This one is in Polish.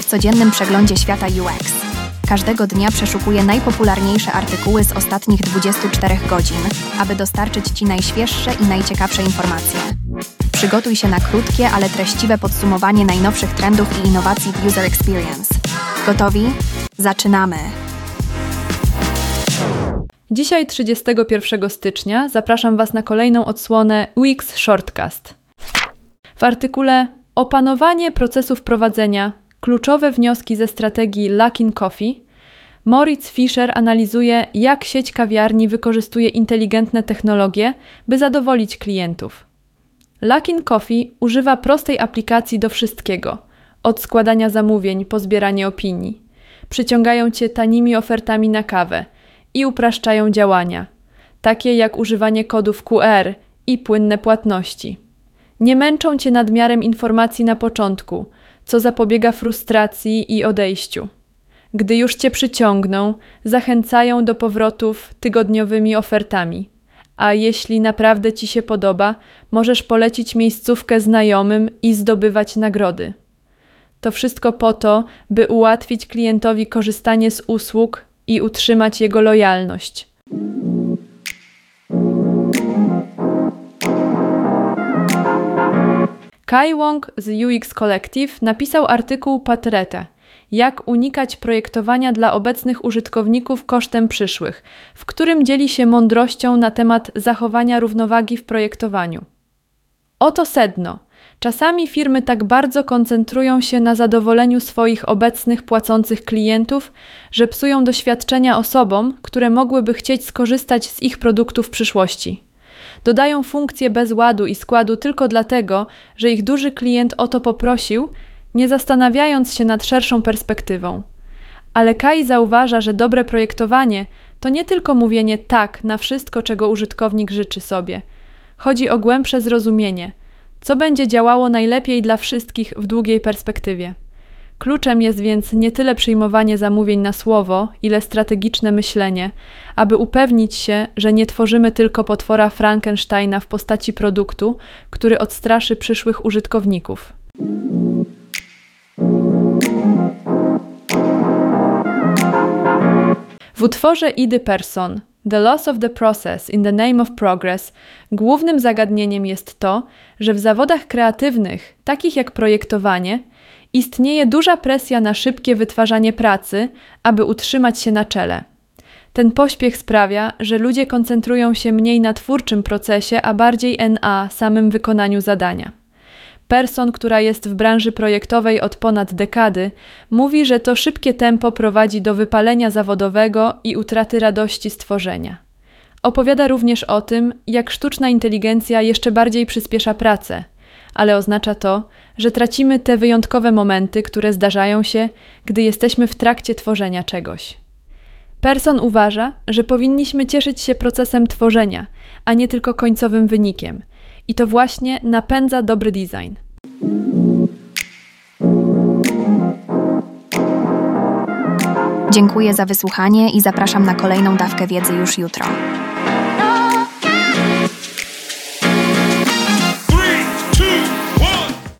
W codziennym przeglądzie świata UX. Każdego dnia przeszukuję najpopularniejsze artykuły z ostatnich 24 godzin, aby dostarczyć Ci najświeższe i najciekawsze informacje. Przygotuj się na krótkie, ale treściwe podsumowanie najnowszych trendów i innowacji w User Experience. Gotowi? Zaczynamy! Dzisiaj, 31 stycznia, zapraszam Was na kolejną odsłonę Wix Shortcast. W artykule Opanowanie procesu wprowadzenia kluczowe wnioski ze strategii Luckin Coffee Moritz Fischer analizuje, jak sieć kawiarni wykorzystuje inteligentne technologie, by zadowolić klientów. Luckin Coffee używa prostej aplikacji do wszystkiego, od składania zamówień po zbieranie opinii. Przyciągają cię tanimi ofertami na kawę i upraszczają działania, takie jak używanie kodów QR i płynne płatności. Nie męczą cię nadmiarem informacji na początku, co zapobiega frustracji i odejściu. Gdy już cię przyciągną, zachęcają do powrotów tygodniowymi ofertami. A jeśli naprawdę ci się podoba, możesz polecić miejscówkę znajomym i zdobywać nagrody. To wszystko po to, by ułatwić klientowi korzystanie z usług i utrzymać jego lojalność. Kai Wong z UX Collective napisał artykuł Patrete Jak unikać projektowania dla obecnych użytkowników kosztem przyszłych, w którym dzieli się mądrością na temat zachowania równowagi w projektowaniu. Oto sedno. Czasami firmy tak bardzo koncentrują się na zadowoleniu swoich obecnych płacących klientów, że psują doświadczenia osobom, które mogłyby chcieć skorzystać z ich produktów w przyszłości. Dodają funkcje bez ładu i składu tylko dlatego, że ich duży klient o to poprosił, nie zastanawiając się nad szerszą perspektywą. Ale Kai zauważa, że dobre projektowanie to nie tylko mówienie tak na wszystko, czego użytkownik życzy sobie. Chodzi o głębsze zrozumienie, co będzie działało najlepiej dla wszystkich w długiej perspektywie. Kluczem jest więc nie tyle przyjmowanie zamówień na słowo, ile strategiczne myślenie, aby upewnić się, że nie tworzymy tylko potwora Frankensteina w postaci produktu, który odstraszy przyszłych użytkowników. W utworze Idy Person The Loss of the Process in the Name of Progress głównym zagadnieniem jest to, że w zawodach kreatywnych, takich jak projektowanie, istnieje duża presja na szybkie wytwarzanie pracy, aby utrzymać się na czele. Ten pośpiech sprawia, że ludzie koncentrują się mniej na twórczym procesie, a bardziej na samym wykonaniu zadania. Person, która jest w branży projektowej od ponad dekady, mówi, że to szybkie tempo prowadzi do wypalenia zawodowego i utraty radości stworzenia. Opowiada również o tym, jak sztuczna inteligencja jeszcze bardziej przyspiesza pracę, ale oznacza to, że tracimy te wyjątkowe momenty, które zdarzają się, gdy jesteśmy w trakcie tworzenia czegoś. Person uważa, że powinniśmy cieszyć się procesem tworzenia, a nie tylko końcowym wynikiem, i to właśnie napędza dobry design. Dziękuję za wysłuchanie i zapraszam na kolejną dawkę wiedzy już jutro.